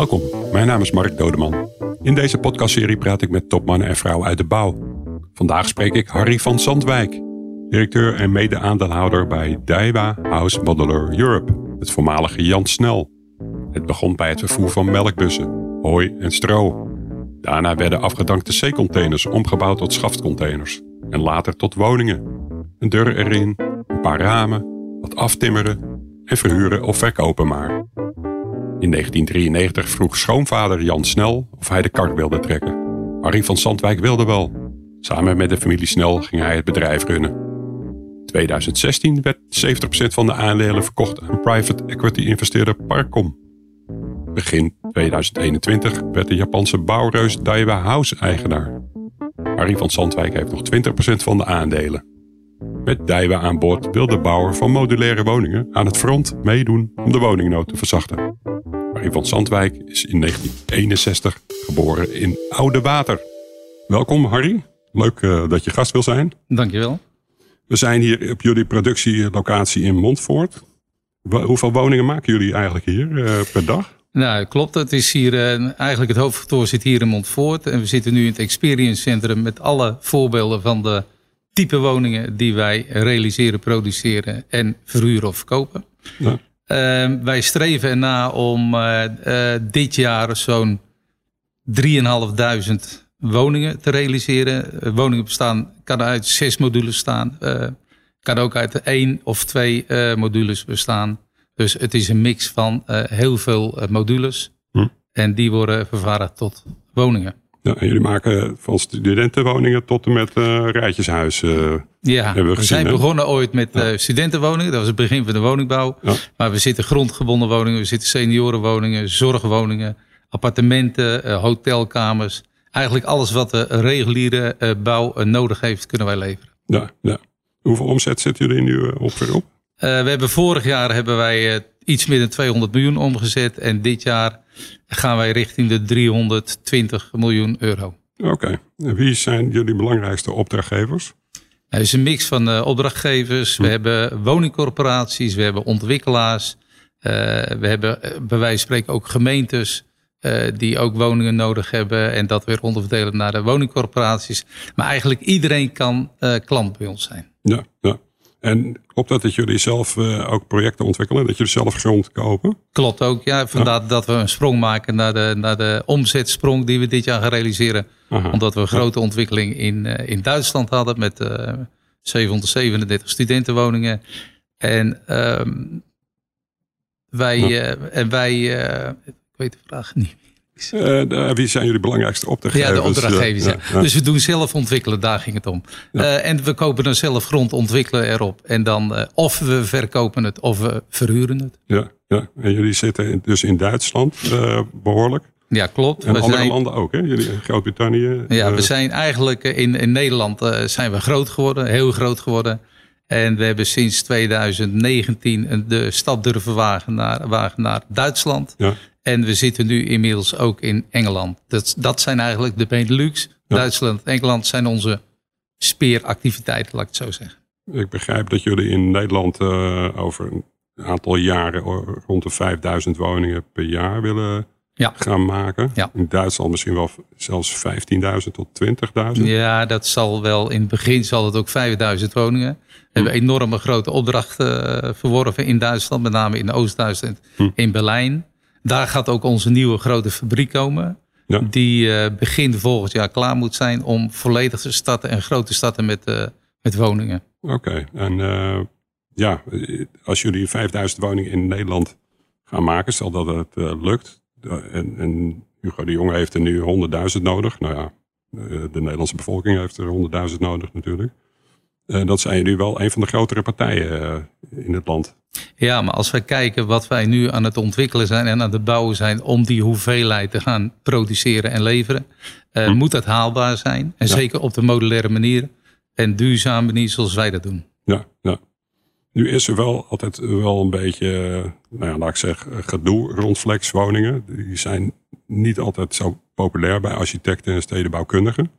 Welkom, mijn naam is Mark Dodeman. In deze podcastserie praat ik met topmannen en vrouwen uit de bouw. Vandaag spreek ik Harry van Zandwijk, directeur en mede-aandeelhouder bij Daiwa House Modeler Europe, het voormalige Jan Snel. Het begon bij het vervoer van melkbussen, hooi en stro. Daarna werden afgedankte C-containers omgebouwd tot schaftcontainers en later tot woningen. Een deur erin, een paar ramen, wat aftimmeren en verhuren of verkopen maar. In 1993 vroeg schoonvader Jan Snel of hij de kar wilde trekken. Harry van Zandwijk wilde wel. Samen met de familie Snel ging hij het bedrijf runnen. 2016 werd 70% van de aandelen verkocht aan private equity investeerder Parcom. Begin 2021 werd de Japanse bouwreus Daiwa House eigenaar. Harry van Zandwijk heeft nog 20% van de aandelen. Met Daiwa aan boord wil de bouwer van modulaire woningen aan het front meedoen om de woningnood te verzachten. Harry van Zandwijk is in 1961 geboren in Oude Water. Welkom Harry, leuk uh, dat je gast wil zijn. Dankjewel. We zijn hier op jullie productielocatie in Montfort. Hoeveel woningen maken jullie eigenlijk hier uh, per dag? Nou, klopt. Het is hier, uh, eigenlijk het hoofdkantoor zit hier in Montfort. En we zitten nu in het Experience Centrum met alle voorbeelden van de type woningen die wij realiseren, produceren en verhuren of verkopen. Ja. Uh, wij streven erna om uh, uh, dit jaar zo'n 3.500 woningen te realiseren. woningen bestaan, kan uit zes modules staan. kan ook uit één of twee modules bestaan. Dus het is een mix van heel veel modules. Hm. En die worden vervaardigd tot woningen. Ja, en jullie maken van studentenwoningen tot en met uh, rijtjeshuis. Uh, ja, we, we zijn begonnen ooit met uh, studentenwoningen. Dat was het begin van de woningbouw. Ja. Maar we zitten grondgebonden woningen, we zitten seniorenwoningen, zorgwoningen, appartementen, hotelkamers. Eigenlijk alles wat de reguliere bouw nodig heeft, kunnen wij leveren. Ja, ja. Hoeveel omzet zetten jullie nu ongeveer op? we hebben vorig jaar hebben wij iets meer dan 200 miljoen omgezet. En dit jaar gaan wij richting de 320 miljoen euro. Oké. En wie zijn jullie belangrijkste opdrachtgevers? Het is een mix van uh, opdrachtgevers. We hm. hebben woningcorporaties, we hebben ontwikkelaars. Uh, we hebben uh, bij wijze van spreken ook gemeentes die ook woningen nodig hebben. En dat weer onderverdelen naar de woningcorporaties. Maar eigenlijk iedereen kan klant bij ons zijn. Ja, ja. En klopt dat dat jullie zelf uh, ook projecten ontwikkelen? Dat jullie zelf grond kopen? Klopt ook, ja. Vandaar dat we een sprong maken naar de, naar de omzetsprong die we dit jaar gaan realiseren. Aha. Omdat we een grote ontwikkeling in, uh, in Duitsland hadden met uh, eh, 737 studentenwoningen. En um, wij, ja. en wij ik weet de vraag niet uh, wie zijn jullie belangrijkste opdrachtgevers? Ja, de opdrachtgevers. Ja. Dus we doen zelf ontwikkelen, daar ging het om. Uh, en we kopen dan zelf grond, ontwikkelen erop. En dan uh, of we verkopen het of we verhuren het. Ja, ja. en jullie zitten dus in Duitsland behoorlijk. Ja, klopt. En we andere zijn, landen ook, hè? Jullie Groot-Brittannië. Ja, we zijn eigenlijk in, in Nederland zijn we groot geworden, heel groot geworden. En we hebben sinds 2019 de stap durven wagen naar, wagen naar Duitsland. Ja. En we zitten nu inmiddels ook in Engeland. Dat, dat zijn eigenlijk de Benelux. Duitsland en Engeland zijn onze speeractiviteiten, laat ik het zo zeggen. Ik begrijp dat jullie in Nederland uh, over een aantal jaren rond de 5000 woningen per jaar willen ja. gaan maken. Ja. In Duitsland misschien wel zelfs 15.000 tot 20.000. Ja, dat zal wel. In het begin zal het ook 5000 woningen. We hm. hebben enorme grote opdrachten uh, verworven in Duitsland, met name in Oost-Duitsland, hm. in Berlijn. Daar gaat ook onze nieuwe grote fabriek komen. Ja. Die uh, begin volgend jaar klaar moet zijn om volledig te starten en grote starten met, uh, met woningen. Oké, en uh, ja, als jullie 5000 woningen in Nederland gaan maken, stel dat het lukt. En, en, Hugo de Jonge heeft er nu 100.000 nodig. Nou ja, de Nederlandse bevolking heeft er 100.000 nodig natuurlijk. dat zijn jullie wel een van de grotere partijen in het land. Ja, maar als wij kijken wat wij nu aan het ontwikkelen zijn en aan het bouwen zijn om die hoeveelheid te gaan produceren en leveren, uh, hm. moet dat haalbaar zijn. En zeker op de modulaire manier en duurzame manier zoals wij dat doen. Ja, ja. Nu is er wel altijd wel een beetje, nou ja, laat ik zeggen, gedoe rond flexwoningen. Die zijn niet altijd zo populair bij architecten en stedenbouwkundigen.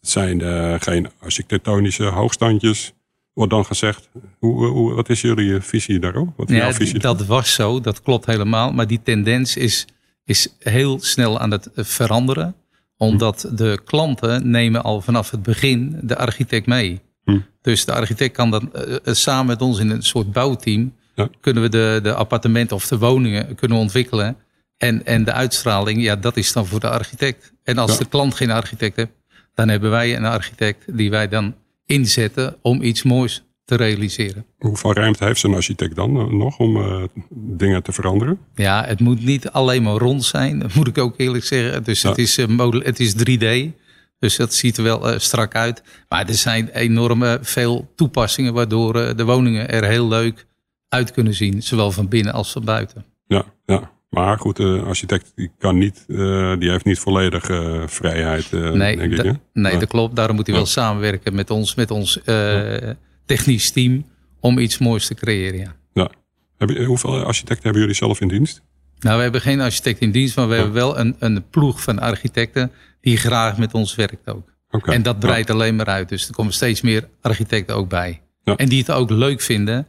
Het zijn uh, geen architectonische hoogstandjes wordt dan gezegd. Hoe, hoe, wat is jullie visie daarop? Wat ja, visie dat was zo, dat klopt helemaal. Maar die tendens is is heel snel aan het veranderen. Omdat de klanten nemen al vanaf het begin de architect mee. Hm. Dus de architect kan dan eh, samen met ons in een soort bouwteam... Ja. kunnen we de, de appartementen of de woningen kunnen ontwikkelen. En, en de uitstraling, ja, dat is dan voor de architect. En als Ja. de klant geen architect heeft, dan hebben wij een architect die wij dan inzetten om iets moois te realiseren. Hoeveel ruimte heeft zo'n architect dan eh, nog om eh, dingen te veranderen? Ja, het moet niet alleen maar rond zijn, dat moet ik ook eerlijk zeggen. Dus Ja. het, is, model- het is 3D, dus dat ziet er wel strak uit. Maar er zijn enorme veel toepassingen waardoor de woningen er heel leuk uit kunnen zien. Zowel van binnen als van buiten. Ja, ja. Maar goed, de architect die kan niet, eh, die heeft niet volledig eh, vrijheid, eh, Nee, denk ik. nee dat klopt. Daarom moet hij wel samenwerken met ons, met ons eh, technisch team om iets moois te creëren. Ja. Ja. Heb je, hoeveel architecten hebben jullie zelf in dienst? Nou, we hebben geen architect in dienst, maar we Ja. hebben wel een, een ploeg van architecten die graag met ons werkt ook. Oké. En dat breidt alleen maar uit. Dus er komen steeds meer architecten ook bij. Ja. En die het ook leuk vinden.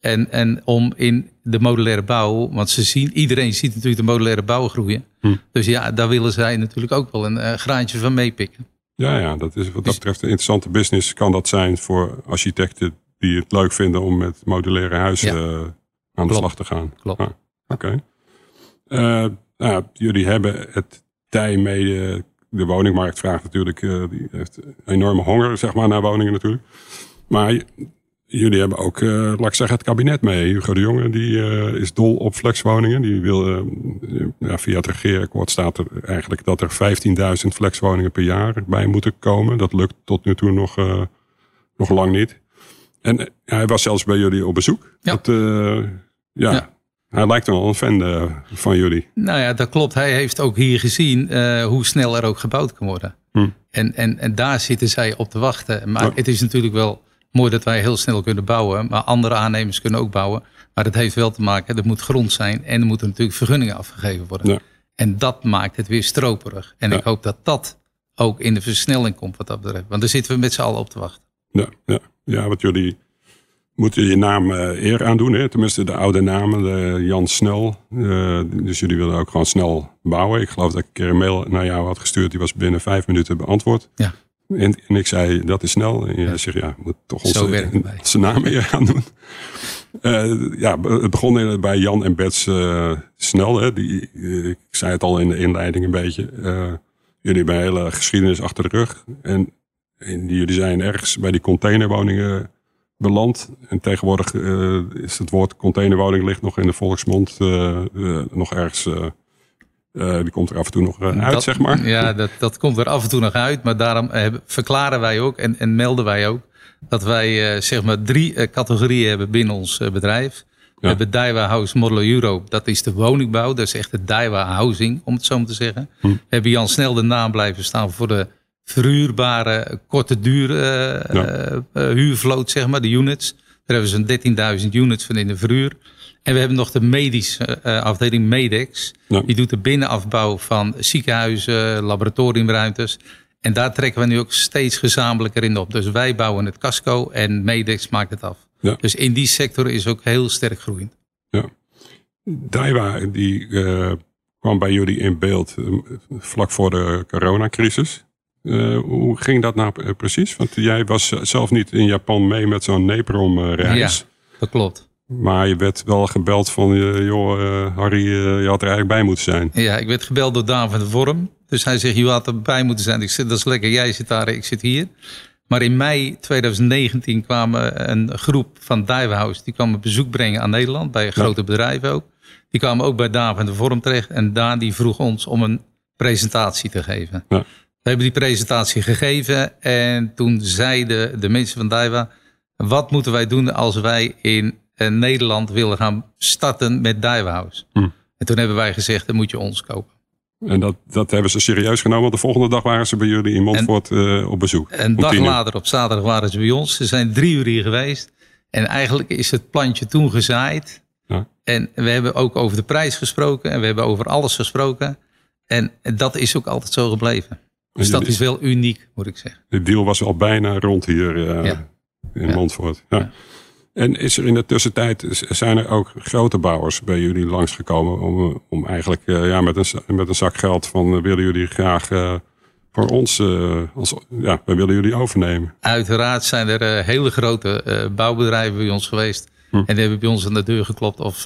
En, en om in de modulaire bouw, want ze zien, iedereen ziet natuurlijk de modulaire bouw groeien. Hm. Dus ja, daar willen zij natuurlijk ook wel een eh, graantje van meepikken. Ja, ja, dat is wat dat Dus- betreft een interessante business. Kan dat zijn voor architecten die het leuk vinden om met modulaire huizen Ja. eh, aan de Klopt. slag te gaan? Klopt. Ah, Oké. Eh, nou, jullie hebben het tij mee. De woningmarkt vraagt natuurlijk, die heeft enorme honger zeg maar, naar woningen natuurlijk. Maar jullie hebben ook, eh, laat ik zeggen, het kabinet mee. Hugo de Jonge die, eh, is dol op flexwoningen. Die wil, eh, ja, via het regeerakkoord staat er eigenlijk dat er 15.000 flexwoningen per jaar bij moeten komen. Dat lukt tot nu toe nog, nog lang niet. En hij was zelfs bij jullie op bezoek. Ja. Dat, ja. Ja. Hij lijkt wel een fan van jullie. Nou ja, dat klopt. Hij heeft ook hier gezien hoe snel er ook gebouwd kan worden. Hm. En, en, en daar zitten zij op te wachten. Maar Ja. het is natuurlijk wel mooi dat wij heel snel kunnen bouwen. Maar andere aannemers kunnen ook bouwen. Maar dat heeft wel te maken, er moet grond zijn. En er moeten natuurlijk vergunningen afgegeven worden. Ja. En dat maakt het weer stroperig. En Ja. ik hoop dat dat ook in de versnelling komt wat dat betreft. Want daar zitten we met z'n allen op te wachten. Ja, ja. ja want jullie moeten je naam eh, eer aandoen. Hè? Tenminste, de oude namen, de Jan Snel. Eh, dus jullie willen ook gewoon snel bouwen. Ik geloof dat ik een keer een mail naar jou had gestuurd. Die was binnen vijf minuten beantwoord. Ja. En, en ik zei, dat is snel. En jij zegt, ja, we moeten toch onze, naam eer aan doen. Eh, ja, het begon bij Jan en Bets eh, Snel. Hè? Die, eh, ik zei het al in de inleiding een beetje. Jullie hebben een hele geschiedenis achter de rug. En, en jullie zijn ergens bij die containerwoningen beland. En tegenwoordig is het woord containerwoning ligt nog in de volksmond. nog ergens... eh, die komt er af en toe nog eh, uit, Dat- zeg maar. Ja, dat, dat komt er af en toe nog uit. Maar daarom eh, verklaren wij ook en, en melden wij ook dat wij zeg maar drie categorieën hebben binnen ons bedrijf. We Ja. hebben Daiwa House Model Europe. Dat is de woningbouw. Dat is echt de Daiwa Housing, om het zo maar te zeggen. Hm. We hebben Jan Snel de naam blijven staan voor de verhuurbare, korte duur Ja. huurvloot, zeg maar, de units. Daar hebben ze een 13.000 units van in de verhuur. En we hebben nog de medische eh, afdeling Medex. Ja. Die doet de binnenafbouw van ziekenhuizen, laboratoriumruimtes. En daar trekken we nu ook steeds gezamenlijker in op. Dus wij bouwen het casco en Medex maakt het af. Ja. Dus in die sector is ook heel sterk groeiend. Daiwa die eh, kwam bij jullie in beeld eh, vlak voor de coronacrisis. Eh, hoe ging dat nou eh, precies? Want jij was zelf niet in Japan mee met zo'n Neprom-reis. Dat klopt. Maar je werd wel gebeld van, eh, joh eh, Harry, eh, je had er eigenlijk bij moeten zijn. Ja, ik werd gebeld door Daan van de Vorm. Dus hij zegt, je had erbij moeten zijn. Ik zeg, dat is lekker, jij zit daar, ik zit hier. Maar in mei 2019 kwamen een groep van Dive House... die kwam een bezoek brengen aan Nederland, bij grote bedrijven ook. Die kwamen ook bij Daan van de Vorm terecht. En Daan die vroeg ons om een presentatie te geven. Ja. We hebben die presentatie gegeven. En toen zeiden de mensen van Daiwa... wat moeten wij doen als wij in Nederland willen gaan starten met House? Hm. En toen hebben wij gezegd, dan moet je ons kopen. En dat, dat hebben ze serieus genomen. Want de volgende dag waren ze bij jullie in Montfort eh, op bezoek. Een dag later, op zaterdag, waren ze bij ons. Ze zijn drie uur hier geweest. En eigenlijk is het plantje toen gezaaid. Ja. En we hebben ook over de prijs gesproken. En we hebben over alles gesproken. En dat is ook altijd zo gebleven. Dus dat is wel uniek, moet ik zeggen. De deal was al bijna rond hier eh, Ja. in Ja. Montfort. Ja. En is er in de tussentijd, zijn er ook grote bouwers bij jullie langsgekomen om, om eigenlijk ja, met, een, met een zak geld van willen jullie graag voor ons, als, ja, wij willen jullie overnemen? Uiteraard zijn er hele grote bouwbedrijven bij ons geweest. Hm. En die hebben bij ons aan de deur geklopt of,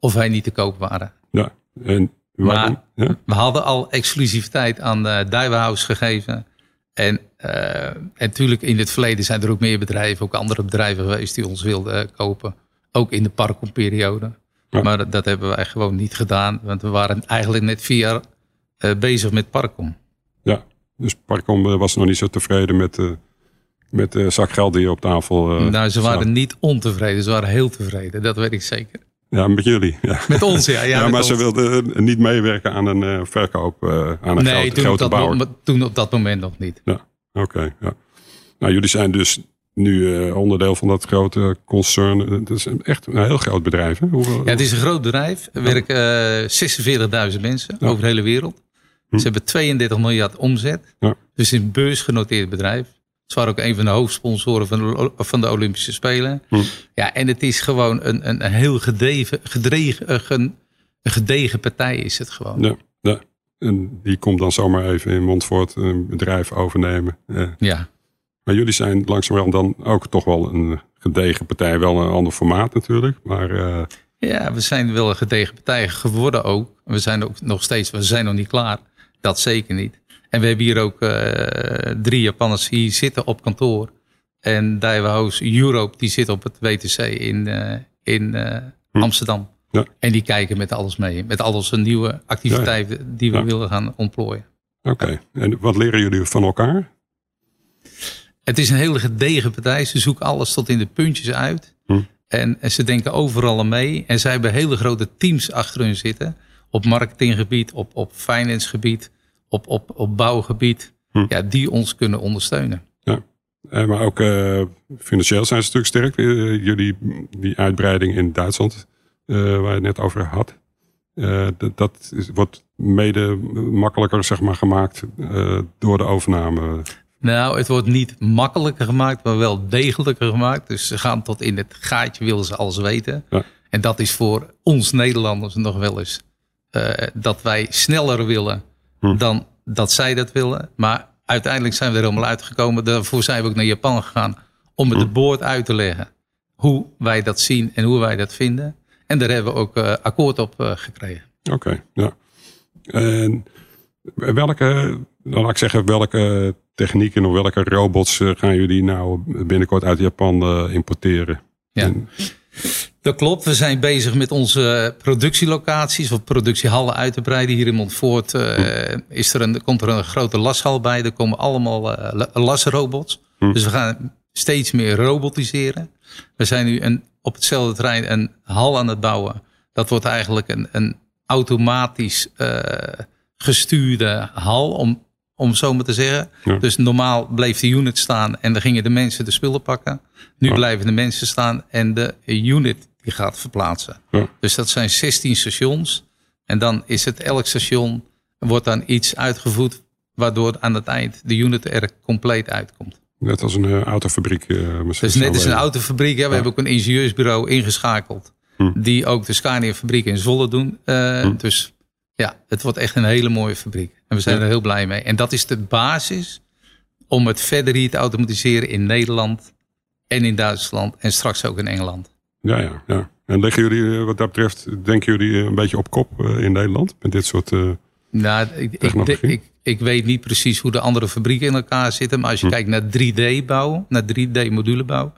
of wij niet te koop waren. Ja, en maar ja? we hadden al exclusiviteit aan uh, House gegeven. En, en natuurlijk in het verleden zijn er ook meer bedrijven, ook andere bedrijven geweest die ons wilden kopen. Ook in de parkomperiode. Maar dat hebben wij gewoon niet gedaan. Want we waren eigenlijk net vier jaar uh, bezig met Parkom. Ja, dus Parkom was nog niet zo tevreden met, uh, met de zak geld die op tafel Nou, ze waren niet ontevreden. Ze waren heel tevreden. Dat weet ik zeker. Ja, met jullie. Ja. Met ons, ja. Ja, maar ze wilden niet meewerken aan een uh, verkoop uh, aan een nee, grote, toen grote bouwer. Nee, toen op dat moment nog niet. Ja, oké. ja. Nou, jullie zijn dus nu uh, onderdeel van dat grote concern. Het is echt een heel groot bedrijf. Hè? Hoeveel, ja, het is een groot bedrijf. Er werken 46.000 mensen over de hele wereld. Hm. Ze hebben 32 miljard omzet. Ja. Dus het is een beursgenoteerd bedrijf. Ze waren ook een van de hoofdsponsoren van de, van de Olympische Spelen. Hm. Ja, en het is gewoon een, een, een heel gedegen, gedregen, een gedegen partij is het gewoon. Ja. En die komt dan zomaar even in Montfort een bedrijf overnemen. Ja. ja. Maar jullie zijn langzamerhand dan ook toch wel een gedegen partij. Wel een ander formaat natuurlijk. Maar, uh... Ja, we zijn wel een gedegen partij geworden ook. We zijn ook nog steeds, we zijn nog niet klaar. Dat zeker niet. En we hebben hier ook uh, drie Japanners hier zitten op kantoor. En Daiwa House Europe, die zit op het WTC in, uh, in hm. Amsterdam. Ja. En die kijken met alles mee. Met al onze nieuwe activiteiten die we willen gaan ontplooien. Oké, en wat leren jullie van elkaar? Het is een hele gedegen partij. Ze zoeken alles tot in de puntjes uit. Hm. En, en, ze denken overal aan mee. En zij hebben hele grote teams achter hun zitten. Op marketinggebied, op, op financegebied op, op, op bouwgebied, hm. ja, die ons kunnen ondersteunen. Ja, eh, maar ook uh, financieel zijn ze natuurlijk sterk. Uh, jullie, die uitbreiding in Duitsland, waar je het net over had, dat, dat is, wordt mede makkelijker zeg maar, gemaakt door de overname. Nou, het wordt niet makkelijker gemaakt, maar wel degelijker gemaakt. Dus ze gaan tot in het gaatje, willen ze alles weten. Ja. En dat is voor ons Nederlanders nog wel eens dat wij sneller willen Hm. dan dat zij dat willen. Maar uiteindelijk zijn we er helemaal uitgekomen. Daarvoor zijn we ook naar Japan gegaan om het hm. de boord uit te leggen. Hoe wij dat zien en hoe wij dat vinden. En daar hebben we ook uh, akkoord op uh, gekregen. Oké, ja. En welke, dan laat ik zeggen, welke technieken of welke robots eh, gaan jullie nou binnenkort uit Japan importeren? Ja. Dat klopt. We zijn bezig met onze productielocaties of productiehallen uit te breiden. Hier in Montfort uh, is er een, komt er een grote lashal bij. Er komen allemaal uh, lasrobots. Hm. Dus we gaan steeds meer robotiseren. We zijn nu een, op hetzelfde terrein een hal aan het bouwen. Dat wordt eigenlijk een, een automatisch uh, gestuurde hal, om, om zo maar te zeggen. Dus normaal bleef de unit staan en dan gingen de mensen de spullen pakken. Nu blijven de mensen staan en de unit die gaat verplaatsen. Dus dat zijn 16 stations. En dan is het elk station wordt dan iets uitgevoerd waardoor aan het eind de unit er compleet uitkomt. Net als een uh, autofabriek. Uh, dus net als een autofabriek. Ja, we hebben ook een ingenieursbureau ingeschakeld. Hm. Die ook de Scania fabriek in Zolle doen. Uh, hm. Dus ja, het wordt echt een hele mooie fabriek. En we zijn er heel blij mee. En dat is de basis om het verder hier te automatiseren in Nederland en in Duitsland en straks ook in Engeland. Ja, ja, ja. En liggen jullie eh, wat dat betreft, denken jullie eh, een beetje op kop eh, in Nederland met dit soort uh, nou, ik, ik, ik, ik, weet niet precies hoe de andere fabrieken in elkaar zitten. Maar als je hm. kijkt naar 3D bouw, naar 3D modulebouw,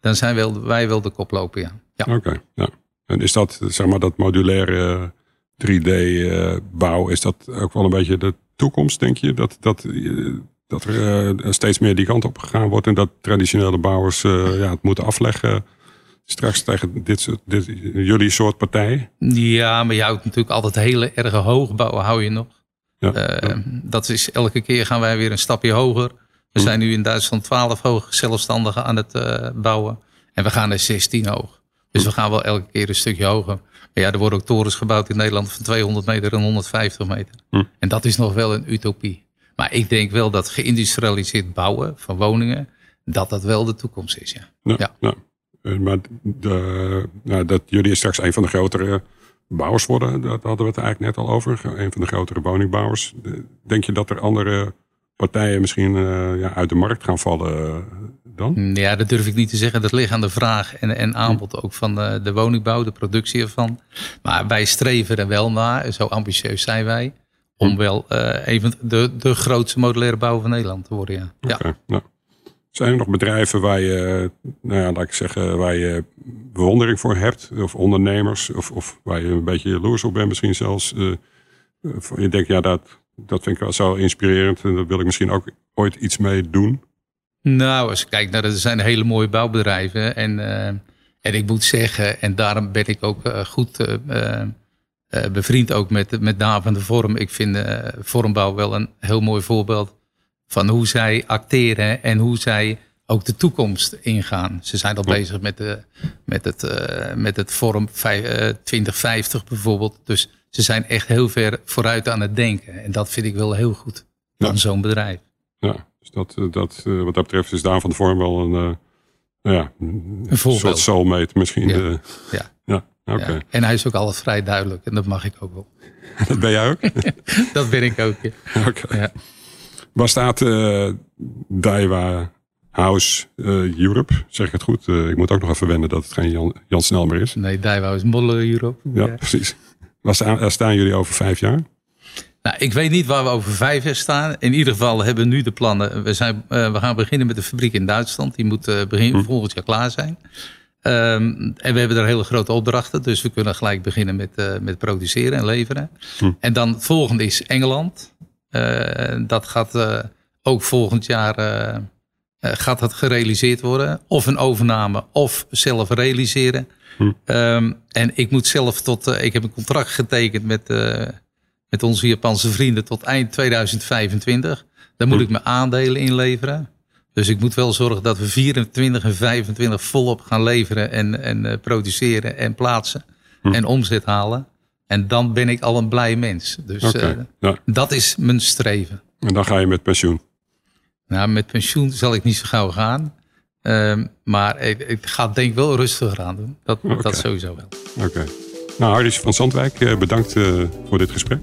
dan zijn wel, wij wel de koploper, ja. ja. Oké, ja. En is dat, zeg maar, dat modulaire 3D bouw, is dat ook wel een beetje de toekomst, denk je? Dat, dat, dat er steeds meer die kant op gegaan wordt en dat traditionele bouwers ja, het moeten afleggen straks tegen dit, soort, dit, jullie soort partijen? Ja, maar je houdt natuurlijk altijd hele erge hoogbouwen, hou je nog. Ja, uh, Dat is elke keer gaan wij weer een stapje hoger. We hm. zijn nu in Duitsland 12 hoog zelfstandigen aan het uh, bouwen. En we gaan naar 16 hoog. Dus hm. we gaan wel elke keer een stukje hoger. Maar ja, er worden ook torens gebouwd in Nederland van 200 meter en 150 meter. Hm. En dat is nog wel een utopie. Maar ik denk wel dat geïndustrialiseerd bouwen van woningen, dat dat wel de toekomst is. Ja. ja, ja. Eh, maar de, nou, dat jullie straks een van de grotere bouwers worden, dat hadden we het eigenlijk net al over. Een van de grotere woningbouwers. Denk je dat er andere partijen misschien uh, ja, uit de markt gaan vallen dan? Mm, ja, dat durf ik niet te zeggen. Dat ligt aan de vraag en, en aanbod ook van de, de woningbouw, de productie ervan. Maar wij streven er wel naar, zo ambitieus zijn wij, om hm. wel uh, even de, de grootste modulaire bouw van Nederland te worden. Ja. Okay, ja. Nou. Zijn er nog bedrijven waar je, nou ja, laat ik zeggen, waar je bewondering voor hebt? Of ondernemers? Of, of waar je een beetje jaloers op bent misschien zelfs? Uh, je denkt, ja, dat, dat vind ik wel zo inspirerend. En daar wil ik misschien ook ooit iets mee doen. Nou, als ik kijk naar, er zijn hele mooie bouwbedrijven. En, uh, en ik moet zeggen, en daarom ben ik ook uh, goed bevriend ook met, met Daan van de Vorm. Ik vind Vormbouw wel een heel mooi voorbeeld van hoe zij acteren en hoe zij ook de toekomst ingaan. Ze zijn al bezig met, de, met, het, uh, met het Forum 2050 bijvoorbeeld. Dus ze zijn echt heel ver vooruit aan het denken. En dat vind ik wel heel goed van ja. zo'n bedrijf. Ja, dus dat, eh, dat, wat dat betreft is Daan van de Vorm wel een, uh, ja, een, een soort soulmate misschien. Ja, ja. ja. Okay. ja. En hij is ook altijd vrij duidelijk en dat mag ik ook wel. dat ben jij ook? dat ben ik ook, Oké. Okay. Waar staat uh, Daiwa House uh, Europe? Zeg ik het goed? Uh, ik moet ook nog even wennen dat het geen Jan, Jan Snel meer is. Nee, Daiwa is Modeler Europe. Ja, ja. precies. Waar staan, staan, jullie over vijf jaar? Nou, ik weet niet waar we over vijf jaar staan. In ieder geval hebben we nu de plannen. We, zijn, we gaan beginnen met de fabriek in Duitsland. Die moet begin hm. volgend jaar klaar zijn. Um, en we hebben er hele grote opdrachten. Dus we kunnen gelijk beginnen met, met produceren en leveren. Hm. En dan het volgende is Engeland. Uh, dat gaat uh, ook volgend jaar uh, gaat dat gerealiseerd worden. Of een overname of zelf realiseren. Hm. Um, en ik moet zelf tot, ik heb een contract getekend met, met onze Japanse vrienden tot eind 2025. Daar moet hm. ik mijn aandelen inleveren. Dus ik moet wel zorgen dat we 24 en 25 volop gaan leveren en, en produceren en plaatsen. Hm. En omzet halen. En dan ben ik al een blij mens. Dus okay, uh, ja. dat is mijn streven. En dan ga je met pensioen? Nou, met pensioen zal ik niet zo gauw gaan. Uh, maar ik, ik, ga denk ik wel rustiger aan doen. Dat, okay. dat sowieso wel. Oké. Okay. Nou, Hardis van Zandwijk, eh, bedankt uh, voor dit gesprek.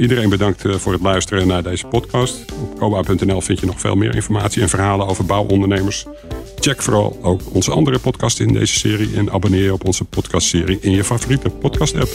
Iedereen bedankt voor het luisteren naar deze podcast. Op koba.nl vind je nog veel meer informatie en verhalen over bouwondernemers. Check vooral ook onze andere podcasts in deze serie en abonneer je op onze podcastserie in je favoriete podcast app.